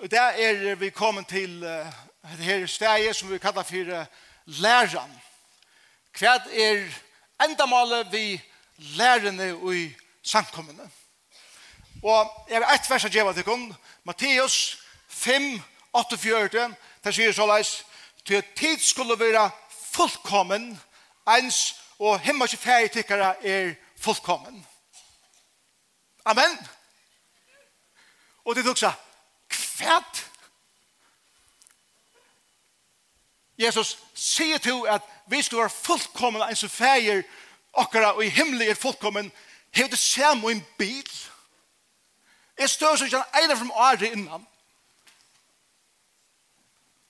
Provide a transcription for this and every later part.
Og der er vi kommet til uh, det her stedet som vi kallar for læran. Hva er endamålet vi lærerne i samkommende? Og jeg har ett vers av djeva til kun, Matteus 5, 48, der sier såleis, til tid skulle være fullkommen, ens og himmelske fergetikkere er fullkommen. Amen. Og det tok seg, fært. Jesus sier til at vi skal være fullkomne enn som feir okkara og i himmelig er fullkommen hev det samme en bil. Jeg stør så ikke han eier fra året innan.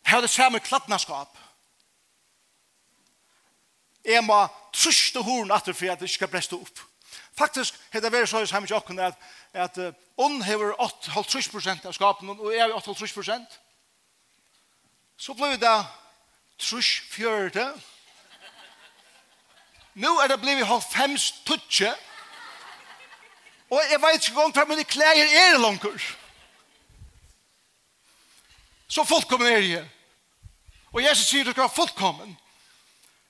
Hev det samme klattnaskap. Jeg må truste horen atter for at det skal breste opp. Faktisk heter det vært så i samme til at at on hever 8,5% av skapen, og jeg er 8,5%. Så blir det trus fjørte. Nå er det blevet halvfems tutje. Og jeg vet ikke om hva mine klær er langer. Så fullkommen er jeg. Og Jesus sier du skal være fullkommen.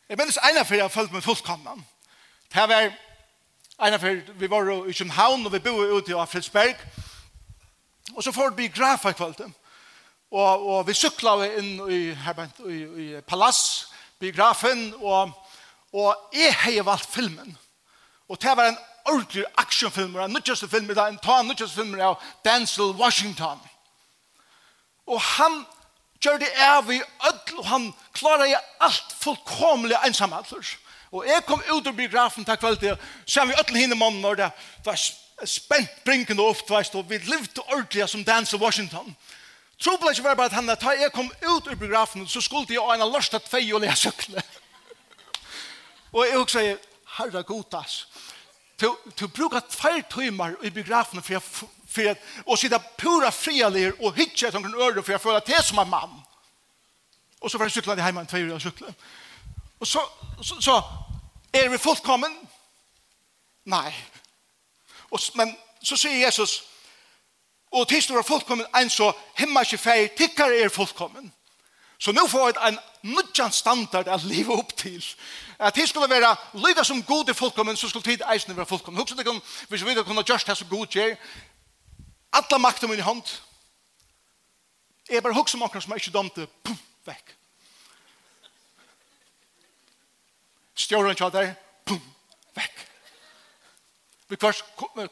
Jeg minnes ene for jeg har følt meg fullkommen. Det var en av vi var i København, og vi bor ute i Frederiksberg. Og så får vi grafa i kvalitet. Og, og vi sykla inn i, her, i, i Palass, biografen, og, og jeg har valgt filmen. Og det var en ordentlig actionfilm, en nødvendig film, en ta nødvendig film av Denzel Washington. Og han gjør det av i ødel, og han klarer alt fullkomlig ensamhetler. Og Og jeg kom ut av biografen til kvalitet, så vi ødel hinne mannen når det var spent brinkende opp, tveist, og vi levde ordentlig som dans i Washington. Trobla ikke var bare at han, da jeg kom ut av biografen, så skulle jeg ha en lørst av tvei og lea søkle. og jeg også sier, herre godas, du, du brukar tvær timer i biografen for jeg för at och sitte pura frialig og och et som øre for för jag för det som en man. Och så var jag syklet hjemme en tvei och sykle. Och så så så Er vi fullkommen? Nei. Og, men så sier Jesus, og til du er fullkommen, en så himmelske ikke feir, tikkere er fullkommen. Så nå får jeg en nødjan standard å leve opp til. At det skulle være lyder som god i fullkommen, så skulle tid eisen være fullkommen. Husk at kan, hvis vi kunne gjøre det så god gjør, alle makten min i hånd, jeg bare husk om akkurat som er ikke dømte, pum, vekk. Stjåren kjøtt der, pum, vekk. Vi kvart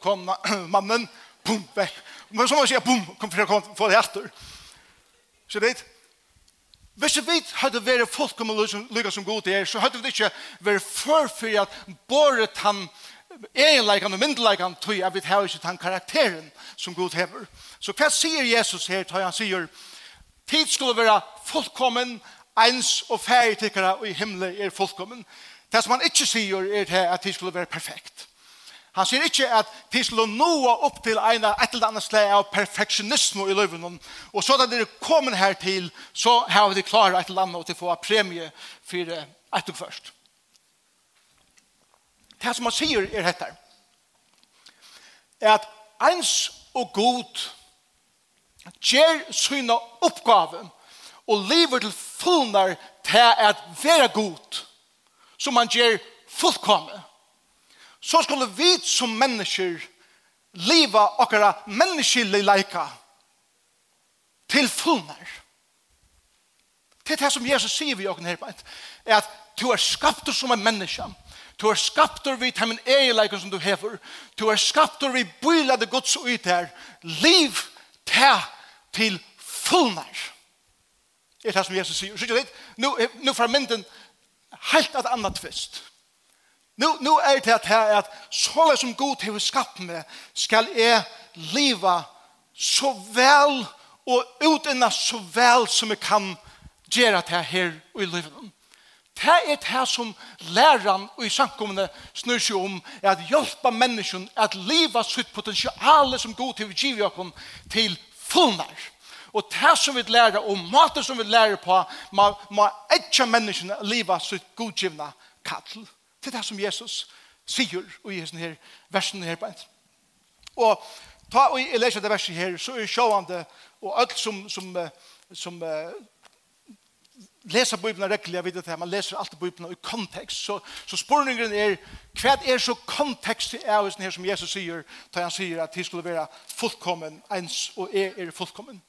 kom mannen, pum, vekk. Men så må jeg si, pum, kom for å få det etter. Så det Hvis vi hadde vært folk om å lykke som god til er, så hadde vi ikke vært før for at båret han egenleikene og myndeleikene tog at vi har ikke den karakteren som god hever. Så hva sier Jesus her? Han sier, tid skulle være fullkommen, ens og færdigtikkere og i himmelen er fullkommen. Det som han ikke sier er det at de skulle være perfekt. Han sier ikke at de skulle nå opp til en, et eller annet slag av perfeksjonisme i løven. Og så da de kommer her til, så har de klaret et eller annet til å få premie for et og først. Det som han sier er dette. Er at ens og god gjør sine oppgaver og lever til fullnar til at være god som man gjør fullkomne. Så skulle vi som mennesker leva okkara menneskelig leika til fullnær. Det er det som Jesus sier vi okkara her på er at du er skapt som en menneske. Du er skapt vi til min egen som du hever. Du er skapt vi bylade gods ut her. Liv til til fullnær. Det er det som Jesus sier. Så ikke det, nu, nu fra mynden, helt et annat tvist. Nu, nu er det her at så som god har skapt meg, skal jeg leva så vel og utenna så vel som jeg kan gjøre det her i livet. Det er det som læreren og i samkommende snur seg om er at hjelpe mennesken at leva sitt potensiale som god har givet oss til fullnær. Og det som vi lærer, og maten som vi lærer på, må, må ikke menneskene leve sitt godgivende kattel. Det er det som Jesus sier og i denne her versen her på en. Og ta og jeg leser det verset her, så er sjående, og alt som, som, som, lesa Bibelen rekkelig, jeg vet at man leser alt Bibelen i kontekst. Så, så spørningen er, hva er så kontekstet av det her som Jesus sier, da han sier at de skulle være fullkommen ens, og er, er fullkommen.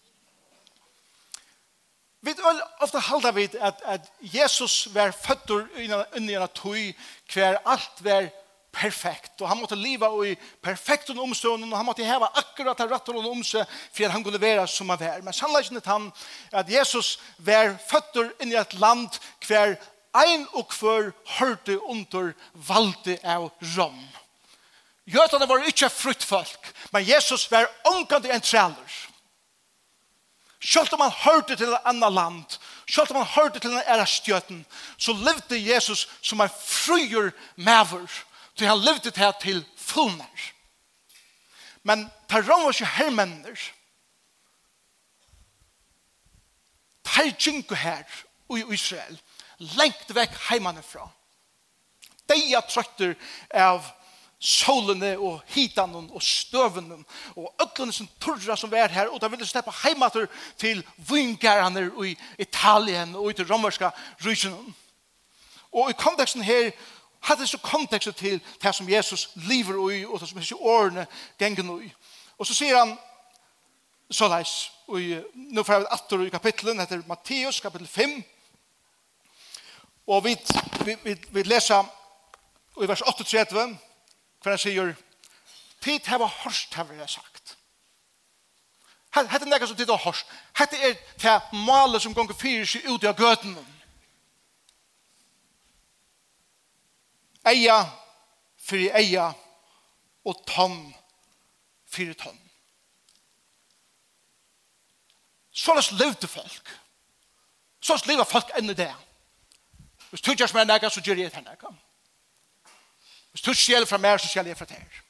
Vi vil ofte halda vid at, at Jesus var føtter i en tøy hver alt var perfekt. Og han måtte leva i perfekten omstånden, og han måtte heva akkurat av rattelen om seg for at han kunne være som han var. Men sannleggen er han at Jesus var føttur inn i et land hver ein og hver hørte under valde av rom. Jøtene var ikke fruktfolk, men Jesus var ångkant i en træler. Selv om han hørte til et annet land, selv om han hørte til en ære stjøten, så levde Jesus som en fryer maver, til han levde til til fullnær. Men per ikke hermenner, per kjinko her i Israel, lengt vekk heimanefra. De er trøtter av solene og hitan og støvene og øtlene som turra som er her og da ville slippe heimater til vingarene i Italien og i til romerska rysene. Og i konteksten her hadde så konteksten til det som Jesus lever i og det som hans årene gengen i. Og så sier han så leis og nå får jeg atter i kapitlen heter Matteus kapitel 5 og vi, vi, vi, vi leser i vers 38 hver han sier, tid har hørst har jeg sagt. Hette er nekka som tid har hørst. Hette er til male som gonger fyrir seg ut av gøten. Eia fyrir eia og tonn fyrir tonn. Såles levde folk. så Såles lever folk enn i det. Hvis du gjør som er nekka, så gjør jeg det nekka. Nekka. Hvis du stjeler fra mer, så stjeler jeg fra deg.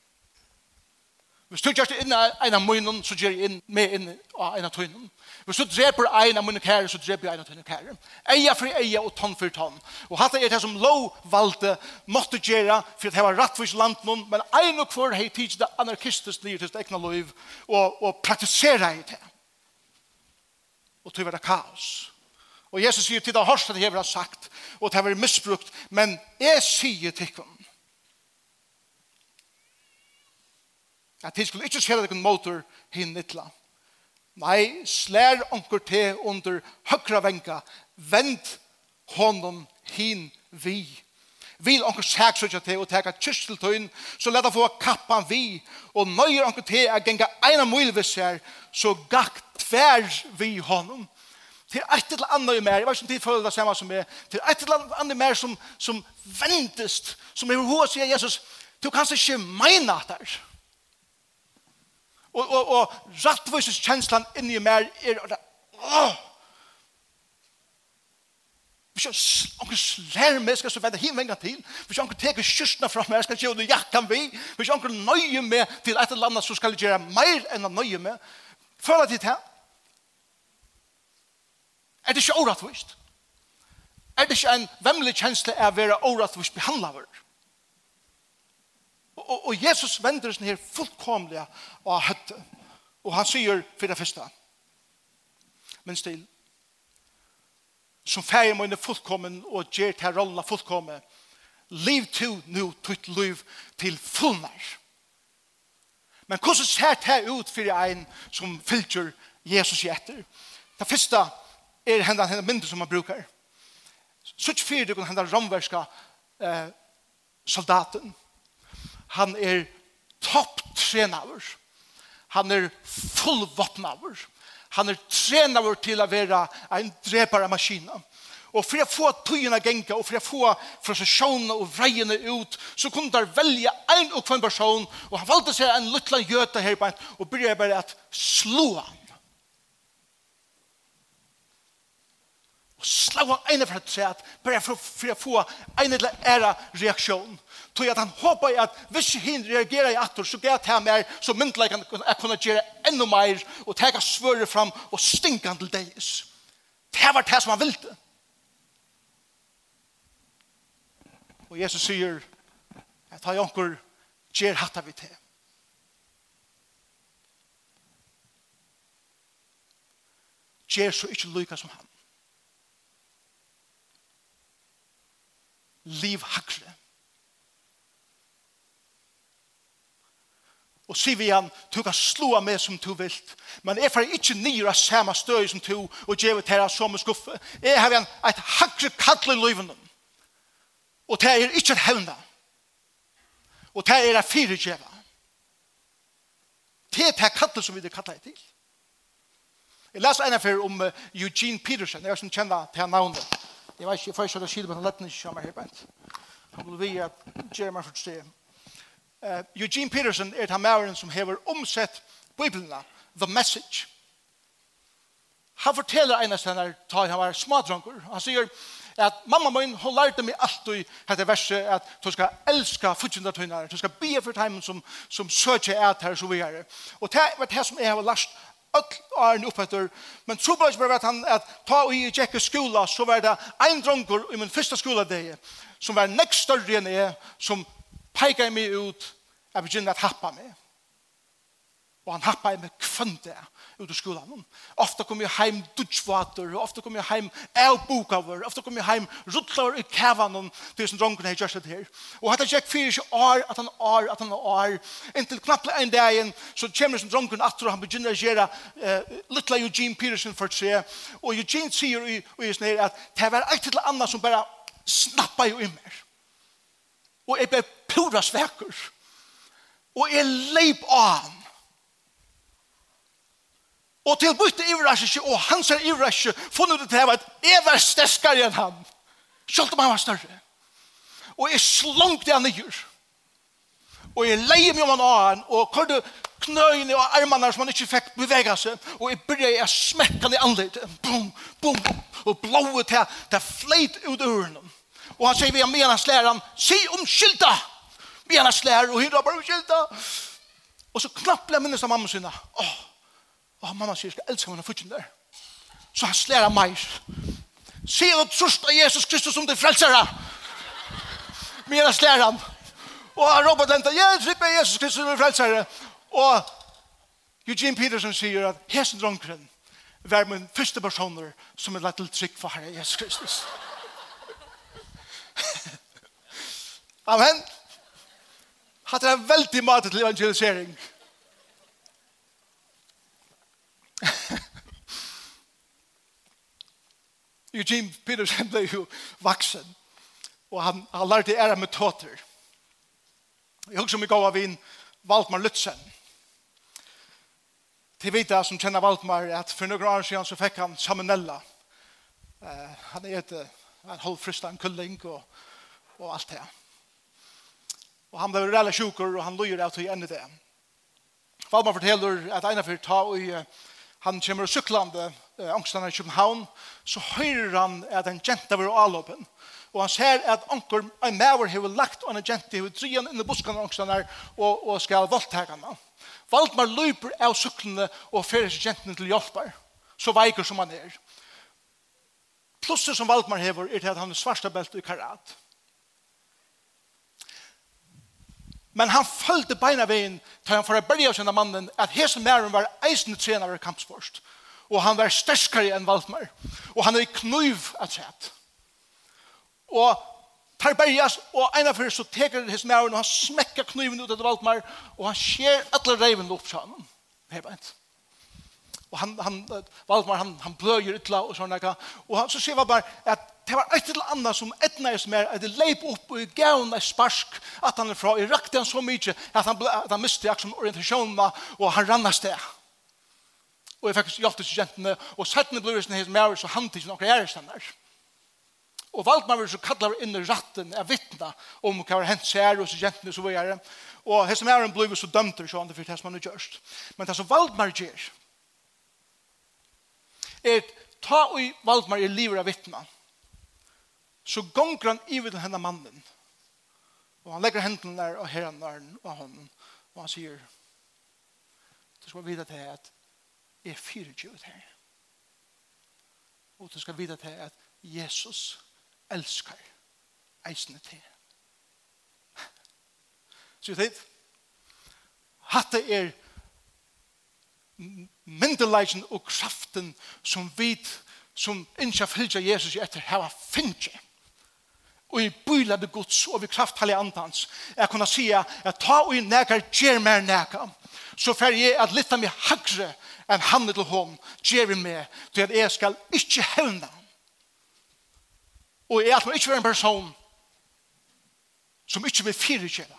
Hvis du gjør det inn en av munnen, så gjør jeg inn med inn av en av tøynen. Hvis du dreper en av munnen kære, så dreper jeg en av tøynen kære. Eia for eia og tonn for tonn. Og hatt er det som lov valgte måtte gjøre for at det var rettvis land noen, men en og kvar hei tids det anarkistisk nye til egna liv og, og praktisere i det. Og tog var det kaos. Og Jesus sier til det hørste det jeg har sagt, og det har vært misbrukt, men jeg sier til dem, At de skulle ikke skjere noen motor hin nittla. Nei, slær onker te under høkra venka. Vend honom hin vi. Vil onker sæk søkja te og teka kyrsteltøyn, så leta få kappan vi. Og nøyer onker te a genga eina muilvisser, så gakk tver vi honom til et eller annet i mer, jeg vet ikke om de føler det samme som meg, til et eller annet i mer som, som ventest, som er hos sier Jesus, du kan ikke mene at det er. Og, og, og rattvises kjenslan inni mer er og åh! Hvis jeg anker slær meg, skal jeg så vende hjem venga til. Hvis jeg anker teker kyrstna fra meg, skal jeg gjøre jakkan vi. Hvis jeg anker nøye meg til et eller annet, så skal jeg gjøre mer enn å nøye meg. Føler jeg til det? Er det ikke åretvist? Er det ikke en vemmelig kjensle av å være åretvist behandlet? Er og, og Jesus vender sin her fullkomlig av høtte. Og han sier for det første, men still, som ferie må fullkommen og gjør til rollen fullkommen, liv to nu tutt liv til fullnær. Men hvordan ser det ut for en som fylger Jesus i etter? Det første er hendene hendene mindre som man brukar. Så ikke fyrir du kan hendene romverska eh, soldaten Han er topptrenaver. Han er fullvåpnaver. Han er trenaver til å være en drepare maskina. Og for å få tøyene genka, og for å få frustrasjonene og vreiene ut, så kunne der velge en og kvann person, og han valgte seg en luttland gjøte her, og begynte bare at slå han og slå ene fra træt, bare for, for å få ene eller ære reaksjon. Tog at han håper at hvis han reagerer i atter, så gjør det mer, så myndelig kan jeg kunne gjøre enda mer, og tega svøret fram og stinka til deg. Det var det som han ville. Og Jesus sier, jeg tar jonker, gjør hatta vi til. Gjør så ikke lykke som han. liv hakre. Og sier vi han, du kan slå av meg som du vil, men jeg får ikke nye av samme støy som du, og gjør det her som en skuffe. Jeg har en, et hakre kattel i livet, og det er ikke et hevne, og det er et fire gjeva. Det er det kattel som vi det kattel til. Jeg leser en av om Eugene Peterson, jeg er som kjenner til navnet. Jeg vet ikke, jeg får ikke skille på den lettene ikke kommer her bent. Han vil vi at Jeremy for se. Uh, Eugene Peterson er den mæren som har omsett Bibelen, The Message. Han forteller en av stedene da han var smadranker. Han sier at mamma min, hun lærte meg alltid dette verset at du skal elska fudgjende tøyner, du skal be for dem som, som søker et her, så videre. Og det var det som jeg har lært öll åren oppetter. Men så bara ikke bare han at ta og i tjekke skola, så var det en drunkor i min första skola det som var nekst större än jeg, som peikar mig ut, att begynner at happa meg og han happa i meg kvønte ut av skolan. Ofta kom jeg heim dutjvater, ofta kom jeg heim elbokaver, ofta kom jeg heim ruttlaver i kavan, til som dronken hei gjørst det her. Og hatt jeg fyrir ikke år, at han år, at han år, inntil knapple en dagen, så kommer som dronken atter, og han begynner å gjøre uh, littla Eugene Peterson for tre, og Eugene sier i, i sånn her at det var eit til anna som bare snappa jo i mer. Og jeg ble pura svekker. Og jeg leip av han Og til bytte ivrasje og han ser ivrasje funnet det til at jeg var sterskere enn han. Selv om han var større. Og jeg slunk det han nyer. Og jeg leier meg om han av han og kørte knøyene og armene som han ikke fikk bevege seg. Og jeg begynte å smekke han i anledet. Bum, bum, boom. Og blået til til fleit ut av ørene. Og han sier vi har med hans lærer si om skylda! Med hans lærer og hyrer bare om skylda! Og så knapper jeg minnes av mamma sinne. Åh, Og mamma sier, skal elske henne fortjen der. Så han slår av meg. Se og trøst av Jesus Kristus som det frelser deg. Men jeg slår han. Og Robert Lenta, jeg trykk Jesus Kristus som det frelser deg. Og Eugene Peterson sier at hesen dronkeren var min første personer som er lett til trykk for Herre Jesus Kristus. Amen. Hatt er en veldig mat til evangelisering. Amen Eugene Petersen ble jo vaksen, og han, han lærte ære metoder. Jeg husker meg av en Valdmar Lutzen. Til vita som kjenner Valdmar, at for noen år siden så fikk han salmonella. Uh, han er et, en halvfrista, en kulling og, og alt det. Og han ble reelle sjukker, og han løyer av til ende det. Valdmar forteller at en av fyrt ta og uh, han kommer og syklande eh, angstene i København, så hører han at en jenta var avlåpen. Og han ser at anker, en maver har lagt en jenta i han inn i buskene angstene og, og skal voldtake han. Valdmar løper av syklene og fører seg jentene til hjelper, så veiker som han er. Plusset som Valdmar hever er til at han er svarstabelt i karat. Men han følte beina veien til han for å berge av sinne mannen at hese mæren var eisende trener i kampsforst. Og han var sterskere enn Valdmar. Og han er i knuiv at sett. Og tar berges, og en av fyrir så teker hese mæren og han smekker knuiven ut av Valdmar og han skjer alle reiven opp til han. Hei beint og han, han, Valdemar, han, han bløyer ytla og sånne, og han, så ser vi bare at det var et eller annet som etna er som er, at det leip opp og gav en sparsk at han er fra, og rakte han så mykje at han, at han miste akkurat orientasjonen og han rann av sted. Og jeg fikk hjelp til jentene, og settene ble sånn hans mer, så han tidsen akkurat er i stedet. Og Valdemar var så kallar inn i ratten av vittna om hva var hent seg og så så var jeg. Og hans mer ble så dømt, så han det fyrt hans man er gjørst. Men det som Valdemar gjør, er ta og Valdmar er livet av vittna. Så gonger han i til henne mannen. Og han legger hendene der og herren der og han. Og han sier, du skal vite til at jeg er fyrer ikke ut her. Og du skal vite til at Jesus elsker eisene til. Så det, hatt er myndelagen og kraften som vi som ikke fylgja Jesus etter hava finnje. Og i bylade gods og vi kraft halde andans. Jeg kunne si at ta og i nekar gjer mer nekar. Så fer jeg at litta meg hagre enn han til hon gjer vi med til at jeg skal ikke hevna. Og jeg at man ikke er en person som ikke vil fyrirgjera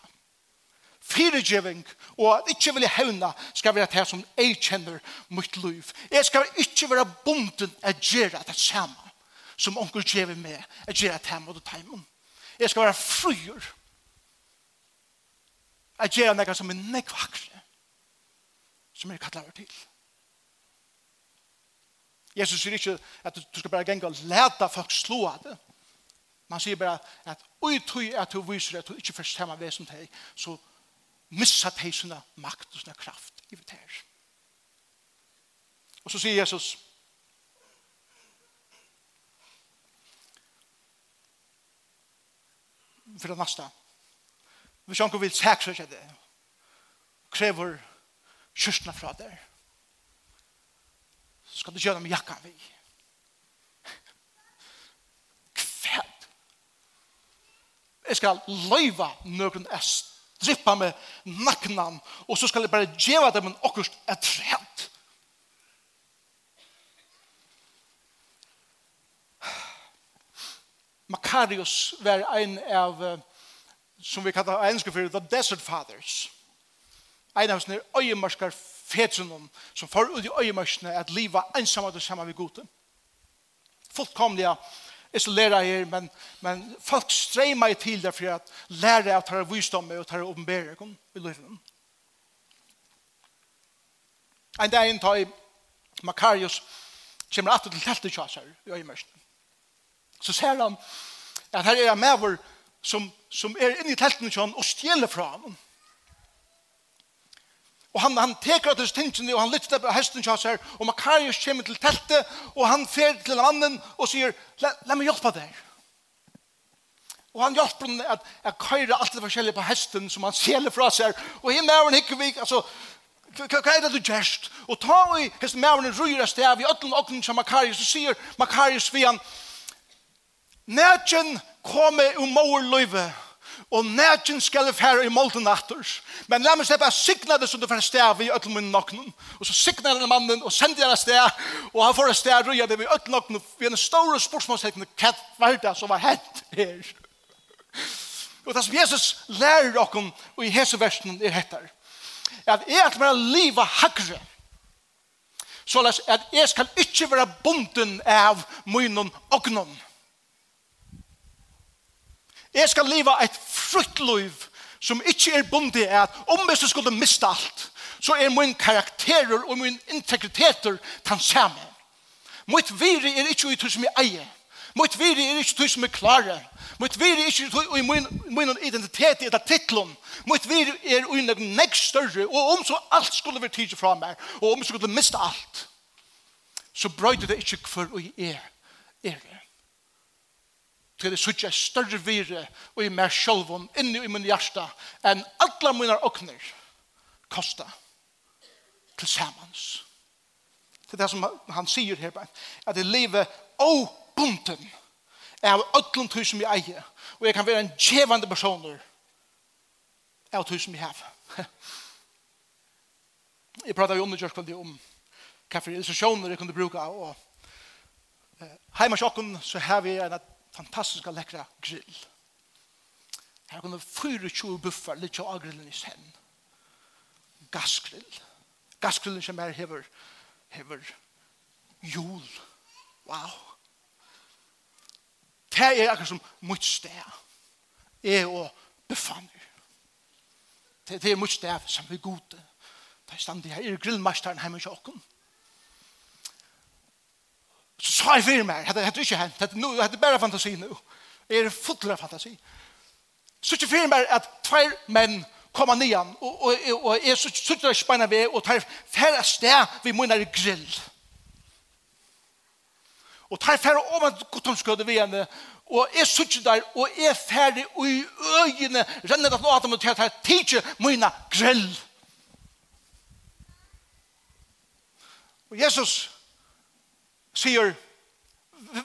fyrirgjøving og at ikkje vilja hevna skal være det som jeg kjenner mitt liv. Jeg skal ikke være bunden at gjøre det samme som onkel gjør med at gjøre det her mot teimen. Jeg skal være fryer at gjøre noe som er nekvakre som jeg over til. Jesus sier ikke at du skal bare gjenge og lete folk slå av det. Man sier bare at ui tui at du viser at du ikke først hemma som deg, så missa de sånne makt og sånne kraft i det her. Og så sier Jesus, for det neste, hvis han vil sækse seg det, krever kyrstene fra der, så skal du gjøre dem jakka vi. Kvæl. Jeg skal løyva nøkken est drippa med naknan, og så skal jeg bare djeva dem en okkurst et trent. Makarios var en av, som vi kallar engelske for, The Desert Fathers. En av sånne øyemarskar fetrunnen, som får ut i øyemarskene at liva ensamhet og sammen vi gode. Fullkomlige isolera er, men, men folk streima i til det for at lære at her visdomme og her åpenbærer kom i løyfen. En dag innta i Makarius kommer alltid til teltet kjasar i øyemørsen. Så ser han at her er en maver som, som er inne i teltet kjasar og stjeler fra honom. Og han, han teker av disse tingene, og han lytter på hesten til seg, og Makarius kommer til teltet, og han fer til mannen og sier, la, meg hjelpe deg. Og han hjelper henne at jeg køyre alt det forskjellige på hesten som han sjeler fra seg, og henne er en hikkevik, altså, hva er det du gjerst? Og ta i hesten med henne røyre sted, i øtlen og som Makarius, og sier Makarius vi han, Nætjen kommer om mor løyve, og nætjen skal jeg fære i molten natter. Men la meg slippe jeg signa det som du får stav i øtlen min noknen. Og så signa denne mannen og sender jeg sted, og han får sted røya det vi øtlen noknen, vi er en stor spørsmålstekne, hva var det som var hent her? Og det som Jesus lærer dere og i hese versen er hettar, at jeg skal være livet hakre, så at jeg skal ikke være bunden av munnen og noen Jeg skal leve et fruktliv som ikke er bundet at om jeg skulle miste alt, så er min karakterer og min integriteter den samme. Mitt viri er ikke ut som jeg eier. Mitt viri er ikke ut som jeg klarer. Mitt viri er ikke ut i min, min identitet eller titlen. Mitt viri er ut noen nek større. Og om så alt skulle være tidlig fra meg, og om jeg skulle miste alt, så brøyde det ikke for å jeg er. det? til det suttje større vire og i meg sjølvom inni i min hjärsta enn alla mine åkner kosta til samans. Det er det som han sier her, at jeg lever er av ötlun tøy som jeg eier, og jeg kan være en djevande personer av tøy som jeg har. Jeg pratar jo om det kjørskvallet om hva for illustrasjoner jeg kunne bruka, og heima sjokken så har vi en fantastiska läckra grill. Här kommer 24 buffar lite av grillen i sen. Gasgrill. Gasgrillen som är hever hever jul. Wow. Det är akkurat som mot sted. är och befanner. Det är mot steg som vi gode. Det är stand här Er grillmastaren hemma i kjåkken. Så sa jeg fyrir meg, hette er ikke hent, hette er bare fantasi nu. Jeg er fotler av fantasi. Så ikke fyrir meg at tver menn koma nian, og, og, og, og jeg sutter av speina ved, og tar færre sted vi munnar i grill. Og tar færre om at guttomskøde vi henne, og jeg sutter der, og jeg færre og i øyene renner at Adam og tar tidsje munnar grill. Og Jesus sier,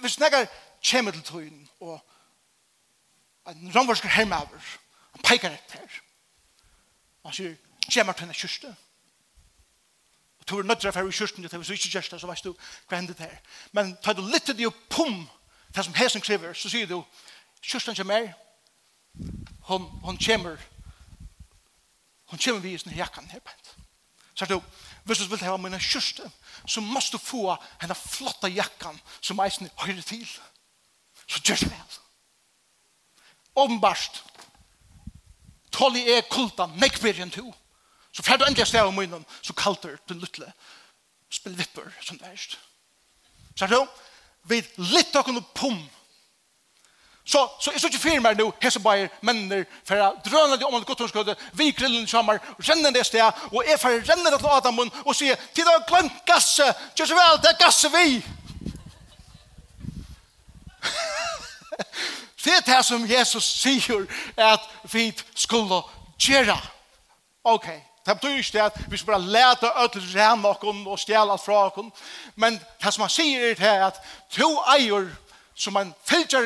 hvis nekker kommer til tøyen, og en romversker hermaver, han peker etter her. Han sier, kommer til henne kyrste. Og tog er nødt til å fære i kyrsten, hvis du ikke gjør det, så vet du hva hendet her. Men tar du litt til det og pum, det som hesen krever, så sier du, kyrsten kommer, hon, hon kommer, hon kommer vi i sin jakkan her, pent. Så du, hvis du vil ha mine kyrste, så måste du få henne flotta jackan som eisen høyre til. Så gjør det vel. Åbenbarst, tålig er kulta, nekver enn to. Så fer du endelig sted om munnen, så kalter du lutle. Spill vipper, som det er. Så er det jo, vi litt av kunne pump Så, så är så ju firmar nu hesa hese männer för att dröna det de om alle guttonskødde, vi grillen sammen, renner det stä och är för renner det låta mun och se till att glemt gasse, just väl det gasse vi. det er det som Jesus säger att vi skulle gjøre. Okej, det betyder inte att vi ska bare lete ødel rene og stjele från oss, men det som han sier är att to eier som en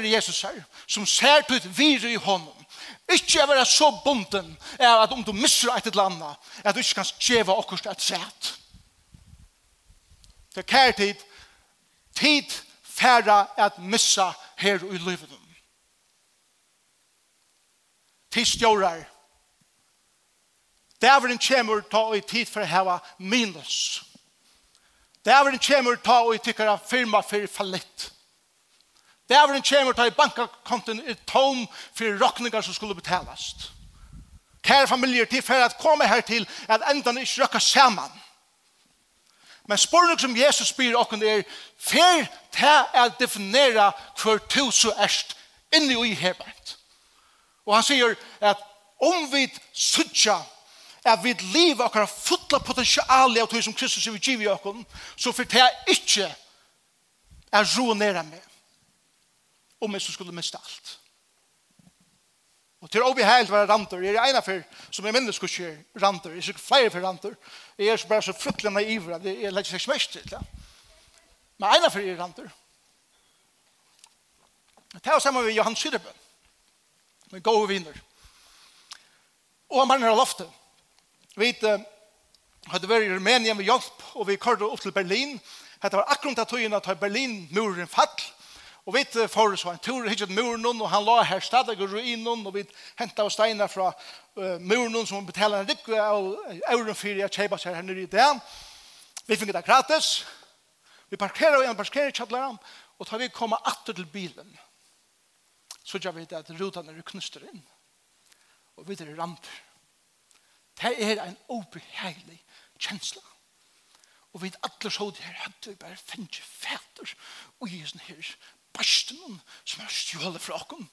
i Jesus her, som ser til vire i hånden. Ikke er være så bunden er at om du misser et eller annet, at du ikke kan skjeve okkurst et sett. Det er kær tid, tid færre at missa her i livet. Tid stjårer. Dæveren kommer ta i tid for å heva minus. Dæveren kommer ta i tikkara firma for fallitt. Dæveren kommer til bankakonten i tom for råkninger som skulle betalast. Kære familier, til for at komme her til at enda ikke røkka sammen. Men spørning som Jesus spyr åkken er, for til å definera hver to så erst inni i hebert. Og han sier at om vi sutja at vi liv akkurat fulla potentiali av tog som Kristus er vi giv i åkken, så for til ikke er roa nere med om jeg skulle miste alt. Og til å bli helt være ranter, jeg er en av for, som jeg minnes skulle skje ranter, jeg er ikke flere for ranter, jeg er bare så fryktelig naiv, at jeg legger seg smest til det. Men ene for jeg er ranter. Det er sammen med Johan Sydebø, med gode viner. Og han manner av loftet. Vi hadde vært i Rumænien med hjelp, og vi kørte opp til Berlin. Det var akkurat da tog inn at Berlin-muren fatt, Og vi får så en tur hit til muren, og han la her stadig og ruinen, og vi hentet av steiner fra uh, muren, som betaler en rikve av euren for jeg kjøper seg her nere i det. Vi fikk det gratis. Vi parkerer igjen, parkerer kjattleren, og tar vi komme atter til bilen. Så gjør vi det at rutene er knuster inn, og vi er ramper. Det er en obehagelig kjensla. Og vi er alle så det her, hadde vi bare finnet fæter og i sånn her barsten som er stjålet fra okken,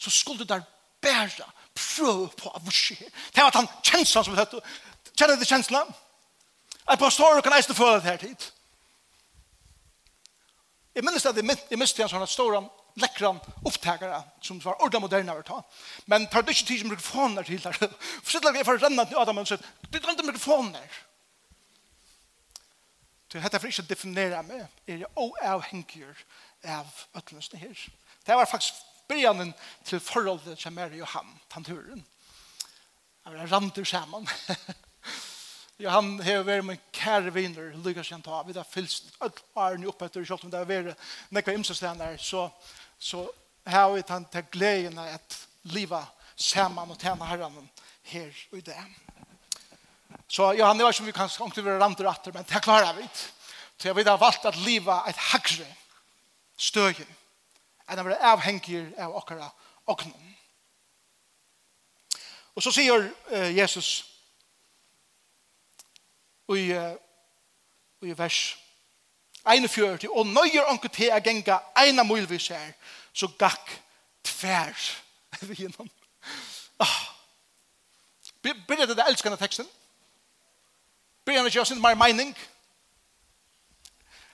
så skulle der bæra prøve på av vurs her. Det var at han kjenslan som høyt, kjenner det kjenslan? At pastorer kan eisne føle det her tid. Jeg minnes at jeg miste en sånn stor lekkere opptakere som var ordentlig moderne å ta. Men tar du ikke tid som mikrofoner til der. For sitt jeg for å renne til Adam og sier, du tar ikke mikrofoner. Det er for ikke å definere meg. Er jeg oavhengiger av øtløsene her. Det var faktisk begynnen til forholdet som er Johan, tanturen. Det var randur sammen. Johan har vært med kære viner, Lukas Janta. Vi har fylst alle årene oppe etter, selv om det har vært nekva imsestener, så, så har vi tatt til gleden av at livet sammen og tjene herren her og i det. Så Johan, det var som vi kan ikke vil randur atter, men det klarer vi. Så jeg vil ha valgt at livet er et hagre støye, enn å være avhengig av okkara oknum. Og så sier uh, Jesus i, uh, i vers 41, og nøyer onke til å genga eina mulvis her, så gakk tvær vi gjennom. Ah. Begynner det det elskende teksten. Begynner det ikke å oss mer mening?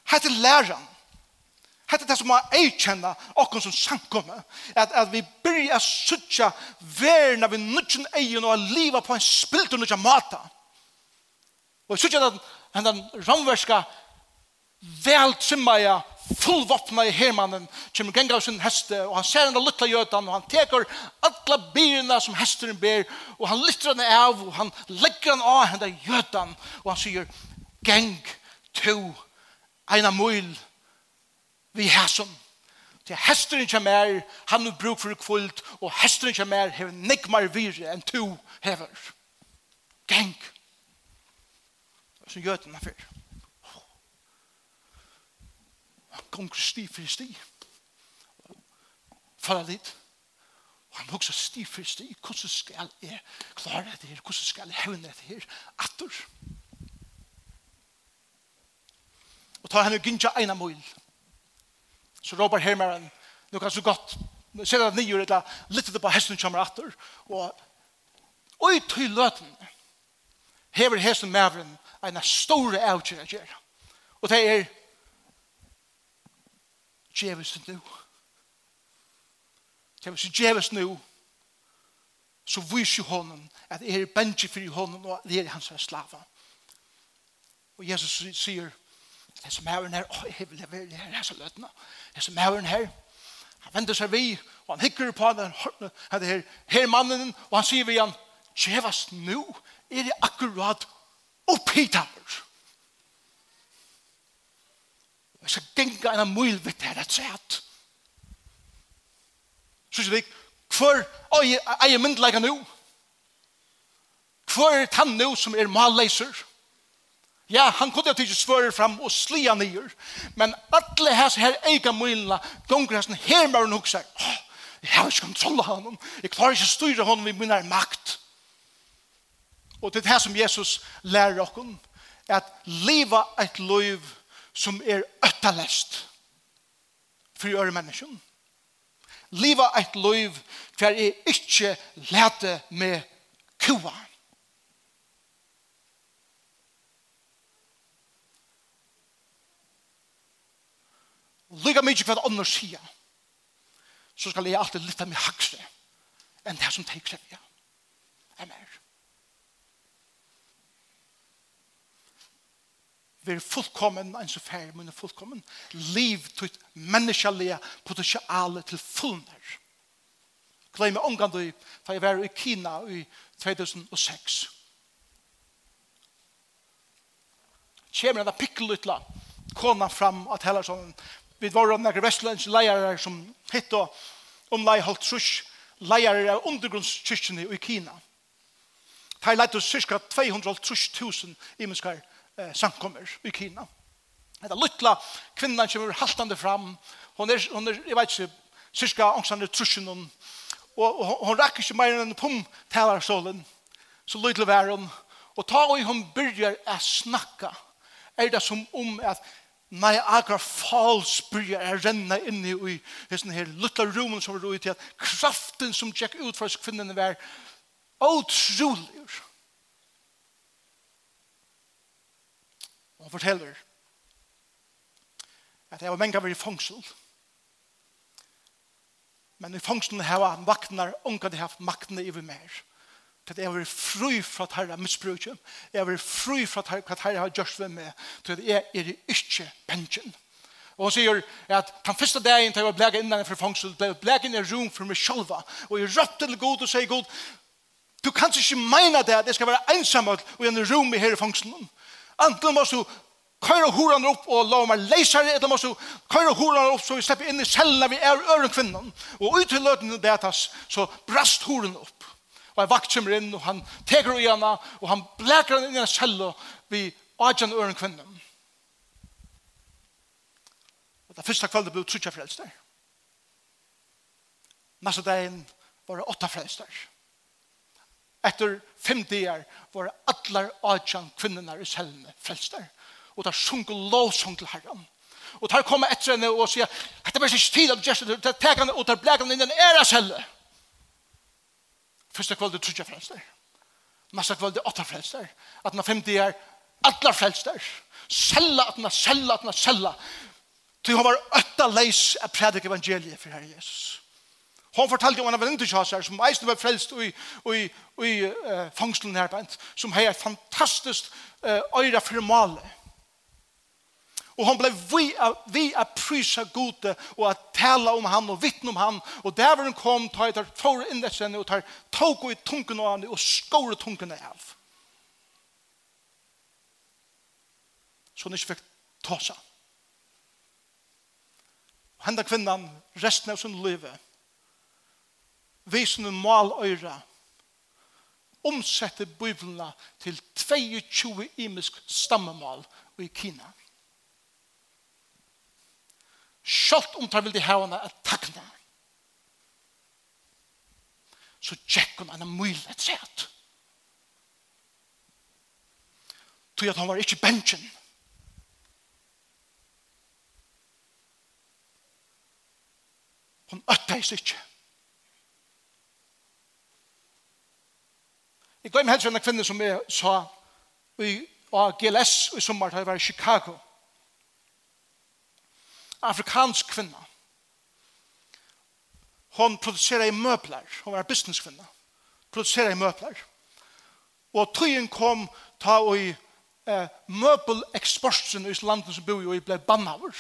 Hette læreren, Hetta er det som er eikjenna okkur som sankomme, At, at vi byrja a suttja verna vi nudgen egen og a liva på en spilt og nudgen mata. Og vi suttja den, den ramverska veltrimmaja fullvapna i hermannen kjem genga av sin heste og han ser henne lukla jötan, og han teker alla byrna som hesteren ber og han lytter henne av og han legger henne av henne jötan, og han sier geng to eina møyl vi her som til hesteren kjem er, han har bruk for kvult, og hesteren kjem er, hever nek virre enn to hever. Geng. Så gjør den her fyr. Han gonger sti for sti. Falla litt. Og han hugsa sti for sti. Hvordan skal jeg klare det her? Hvordan skal jeg hevne det her? Atter. Og ta henne gynja eina møyl. Så råpar hermaren, nu kan så gott, ser det nio eller lite på hästen kommer åter och oj till löten. Hever hästen mävren en stor outjer att göra. Och det är djävusen nu. Det är så nu så viser honom at er benji fyrir honom og det er hans slava. Og Jesus sier, det som er her, åh, jeg vil være her, jeg er så løtene. Det som er her, han vender seg vi, og han hikker på den, her, her, her mannen, og han sier vi han, kjevast nu, er det akkurat opphittaver. Jeg skal genga en av møyl vitt her, et sett. Så sier vi, hvor hver eier myndleika nu? Hvor er tann nu som er malleiser? Hver Ja, han kunde ha tidsi svörer fram og slia nyer, men alle hans her eika møyla, gonger hans her møyla hugsa, åh, jeg har ikke kontroll av honom, jeg klarer ikke å styre honom i min makt. Og det er det som Jesus lærer okkom, at liva et liv som er øttalest for å gjøre menneskjen. Liva et liv for jeg ikke lete med kuan lykka mykje at andre sier, så skal jeg alltid lytte meg haksle enn det som de krever. Er Vi er fullkommen, en så færre munne fullkommen. Liv til menneskelige potensiale til fullner. Glemme omgang du, da jeg var i Kina i 2006. Kjemer en pikkelutla, kona fram at heller sånn, Vi var av nekker vestlens leier som hitt og omlai holdt trus leier av undergrunnskyrkjene i Kina. De har leidt oss cirka 230.000 imenskar eh, samkommer i Kina. Det er luttla kvinnan som er haltande fram. Hon er, hon er jeg vet ikke, cirka ångsande trusjen hon. Og, og hon rakker ikke mer enn pum talarstålen. Så luttla var hon. Og ta og hon byrjar å snakka. Er det som om at Nei, akkurat fals byrja er renna inni i hessen her lutta rumen som er ui til at kraften som tjekk ut for kvinnerne var åtroligur. Og forteller at jeg var menga var i fangsel. Men i fangselen hava vaknar, unga de haft maktene i vi mer at jeg var fri fra at herre misbruk. Jeg var fri fra at herre har gjort ved meg. Så jeg er ikke pensjon. Og hun sier at den første dagen til jeg var bleget innan for fangsel, ble jeg bleget inn i rom for meg selv, Og jeg røpte til god og sier god, du kan ikke mene det at jeg skal være ensam og en rom i her i fangselen. Anten må du køyre horan opp og la meg leise det, eller må du køyre horan opp så vi slipper inn i cellene vi er øren kvinnen. Og ut til løten det at så brast horan opp og en vakt kommer inn, og han teker i henne, og han bleker henne inn i en kjell, og vi adjan og øren kvinnen. Og det første kveldet ble trutja frelst der. Neste dagen var det åtta frelst der. Etter fem dager var det atler adjan kvinnerne i cellene frelst der. Og det sunk og lovsung til herren. Og der kommer etter henne og sier, «Hette bare ikke tid at du gjør det, og der bleker henne inn i en æra celle.» Første kveld er trutja frelster. Mesta kveld er åtta frelster. At den femte er atla frelster. Sella atna, sella atna, sella. Til hun var åtta leis av predik evangeliet for Herre Jesus. Hon fortalte om en av en interkjasar som eisen var frelst i, i, i uh, fangslen her, som har et fantastisk uh, øyre for malet Og hon blei vi, vi a prysa gode og a tala om han og vittna om han. Og der var hon kom tar tar för in det sen och tar tog i tunken av henne og skåre i tunken av. Så hon ikke fikk ta seg. Och hända kvinnan resten av sin livet visen en maløyre omsette bibelna til 22 imisk stammemal i Kina. Sjalt om tar vil de hevane at takna. Så tjekk hun en møyl et set. Tog at han var ikke bensjen. Hun øtteis ikke. Jeg glemmer helst en kvinne som jeg sa i GLS i sommer, da jeg var i Chicago afrikansk kvinna. Hon producerar i møbler. Hon var businesskvinna. Producerar i møbler. Og tøyen kom ta og i eh, møbeleksporten i landet som bor i og ble bannhaver.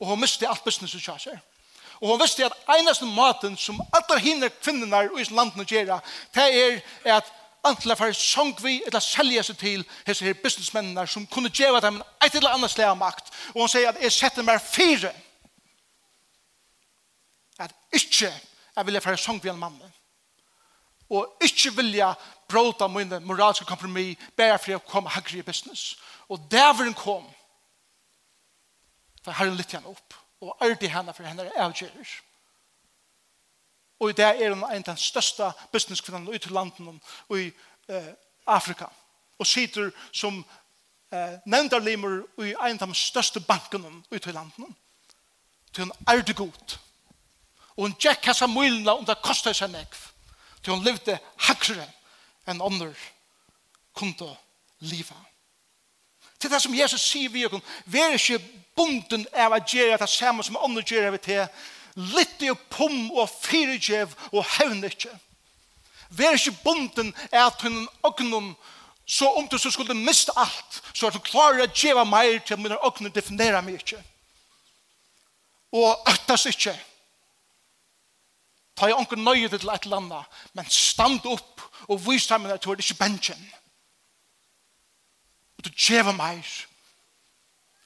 Og hon miste alt businessen kja seg. Og hon visste at einaste maten som alle hinner kvinnerna i landene gjerra, det er at antla for sång vi eller sälja sig till hese her businessmennene som kunne geva dem et eller annet slag av makt. Og hun sier at jeg setter meg fire Ikke jeg vilja fære sång vi en mann. Og ikke vilja bråta mine moralske kompromis bare for jeg kom hagre i business. Og dæveren kom for herren litt igjen opp og ærdi henne for henne avgjører. Og det er hun en av den største businesskvinnen ut til landen og i eh, Afrika. Og sitter som eh, nevndarlimer i en av de største bankene ut til landen. Til hun er det godt Og hun tjekk hessa mylene om det kostet seg nekv. Til hun levde hakre enn ånder kunne liva. Til det som Jesus sier vi okkur, vær ikke bunden av å gjøre det samme som ånder gjør vi til, litt i pum og fyrirgjev og hevn ikke. Vær ikke bunden av at hun ågnum så om du så skulle miste alt, så at du klarer å gjøre meg til mine ågnum definere meg ikke. Og øktas ikke. Og Ta i onker nøye til et eller annet, men stand opp og vis dem at du er ikke bensjen. Og du djever meg,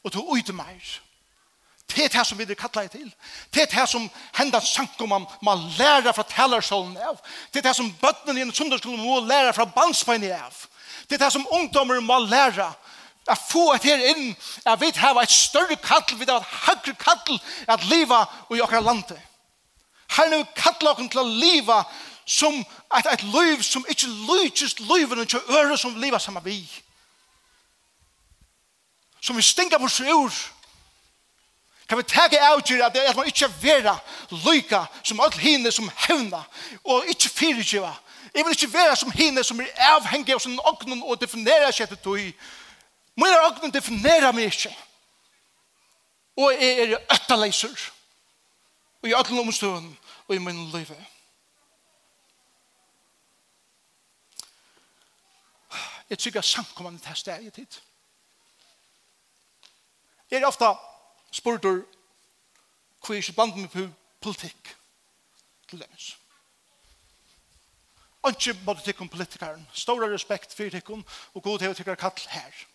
og du øyder meg. Det er det som vi vil kalle det til. Det er det som hender sank man, man lærer fra talersålen av. Det er det som bøttene i en sundagsskolen må lære fra bandspeinen av. Det er det som ungdommer må lære at få et her inn, at vi har et større kattel, vi har et høyre kattel, at livet i akkurat landet. Herren vil kalla oss til å liva som et, et liv som ikke lykkes livene til øre som liva sammen vi. Som vi stinker på seg ur. Kan vi tege avgjøre at, at man ikke vera lyka som alle hine som hevna og ikke fyrirgiva. Jeg vil ikke vera som hine som er avhengig av sin ognen og definera seg etter tog. Mine ognen definera meg ikke. Og jeg er øttaleiser. Og og i alle omstående og i min liv. Jeg tykker samkommende til stedet i tid. Jeg er ofte spurt hvor jeg ikke blant med på politikk til deres. Ikke måtte tykke om politikeren. Stora respekt for tykken og god til å tykke kall her.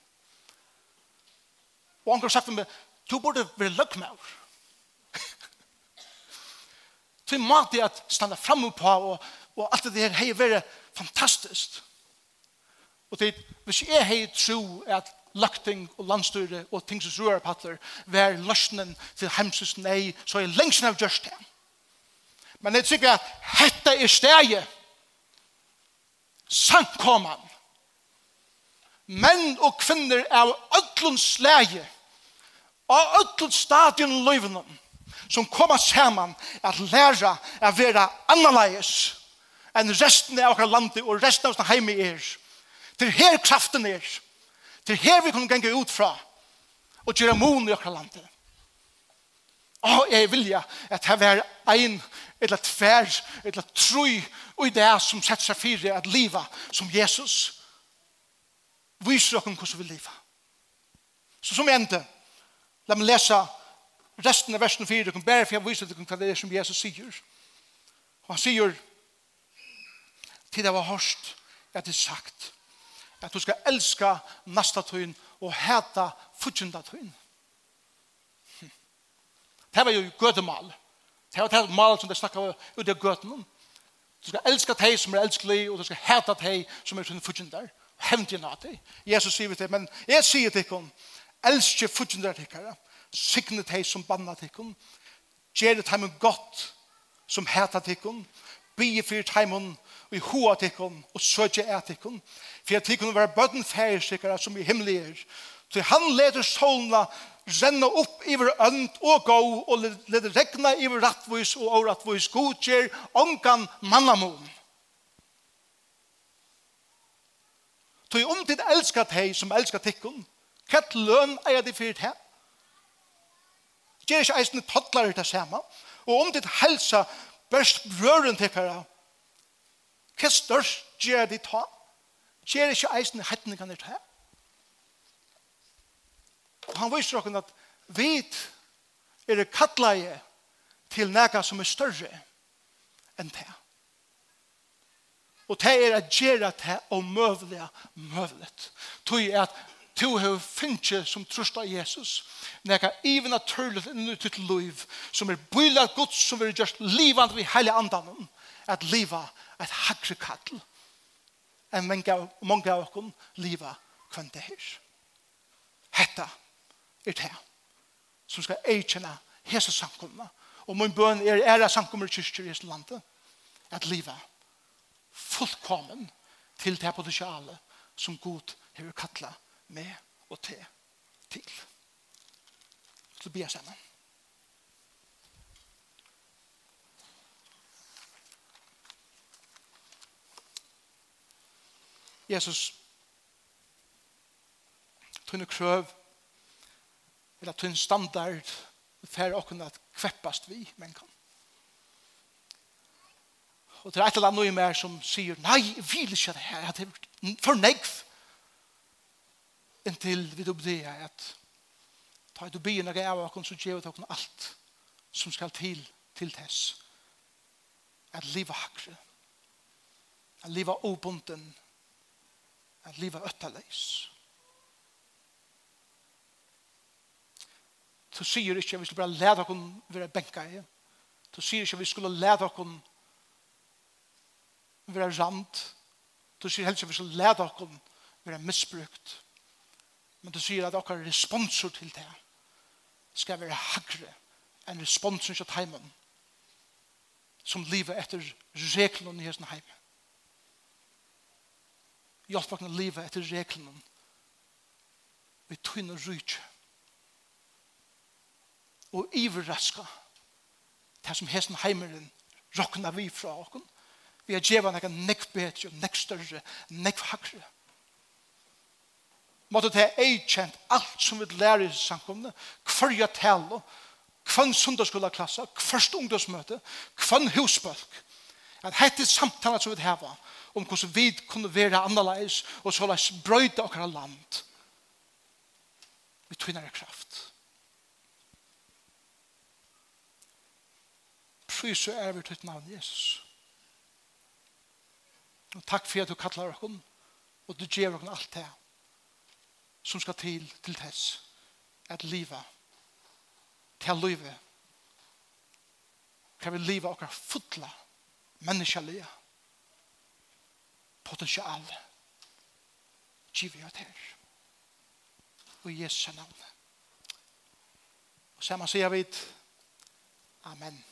Og han har sagt til meg, du burde være løgmaur. Til måte at standa fram på, og, og alt det her hei vært fantastisk. Og til, hvis jeg hei tro at lagting og landstyre og ting som rører på vær løsnen til hemsys nei, så er lengst av gjørst det. Men jeg tykker at hette er steget, samkomman, menn og kvinner av ødlunds leie, av ødlunds stadion løyvnum, som kommer sammen at lære å være annerledes enn resten av okkar landi og resten av okkar heimi er. Til her kraften er. Til her vi kan genge ut fra og gjøre mon i okkar landet. Og jeg vilja at her var ein eller tver eller tru og i det som setter seg fire at liva som Jesus viser okkar hvordan vi liva. Så som ende, la meg lese resten av versen 4, du kan bare for jeg viser deg hva det er som Jesus sier. Og han sier, til det var hørst, at det er sagt, at du skal elska nasta tøyen og heta fudgjenda tøyen. Det var jo gødemal. Det var det mal som det snakka ut av gøten om. Du skal elska teg som er elskelig, og du skal heta teg som er fudgjenda. Hevndjena teg. Jesus sier til, men jeg sier til ikon, elske fudgjenda tekkere signe hei som banna tikkun, gjere teimen godt som heta tikkun, bygge fyr teimen og i hoa tikkun og søtje et tikkun, for at tikkun var bøtten færsikere som i himmelig er, til han leder solna renna opp iver ønd og gå og leder regna iver rattvois og årattvois godkjer ongan mannamon. Så om tid elskar teg som elskar tikkun, Kett løn eier de fyrt her? Gjør ikke eisen toddlare det samme. Og om ditt helsa børst brøren til kjæra, hva størst gjør det ta? Gjør ikke eisen hettningene det her? Og han viser dere at vi er kattleie til nega som er større enn det. Og det er at gjøre det og møvelige møvelet. Tog er at to have finche som trusta Jesus. Nega even a turlet inn ut til liv som er bøyla gods som er just livand vi hele andan at liva at hakre kattel en mange, mange av okken liva kvann det her. Hetta er det som skal eikjenne hese samkomna og min bøn er æra samkommer kyrkjer i hese landet at liva fullkommen til det potensialet som Gud har kattla med og til til. Så blir jeg sammen. Jesus, tunne krøv, eller tunne standard, færre å kunne kveppast vi men kan. Og det er et eller annet noe mer som sier, nei, jeg vil ikke det her, jeg har for negv inntil vi du blir at ta du byen og gav oss så gjør vi oss alt som skal til til tess at liva hakre at liva obunden at liva øttaleis Du sier ikke at vi skulle bare lede oss være benka i. Du sier ikke at vi skulle lede oss være rand. Du sier helst at vi skulle lede oss være misbrukt. Men du sier at dere responser til det skal være hagre enn responsen til heimen som lever etter reglene i hesten heim. Hjelp dere lever etter reglene vi tøyne rydt og iverraska det som hesten heimeren råkna vi fra okken vi har djeva nekka nekk bedre, nekk større, nekk hakre måtte det er kjent alt som vi lærer i samkomne, hver hverja tale, hvem sundagsskoleklasse, hver ungdomsmøte, hver husbølg. At hette samtalen som vi har om hvordan vi kunne være annerledes og så la oss brøyde okkara land. Vi tvinner kraft. Prys og er vi til navn Jesus. Og takk for at du kallar okkon og du gjør okkon alt det som skal til til tess at liva til livet kan vi liva okkar futla menneskelige potensial. Giv vi her. Og i Jesu navn. Og sammen sier vi Amen.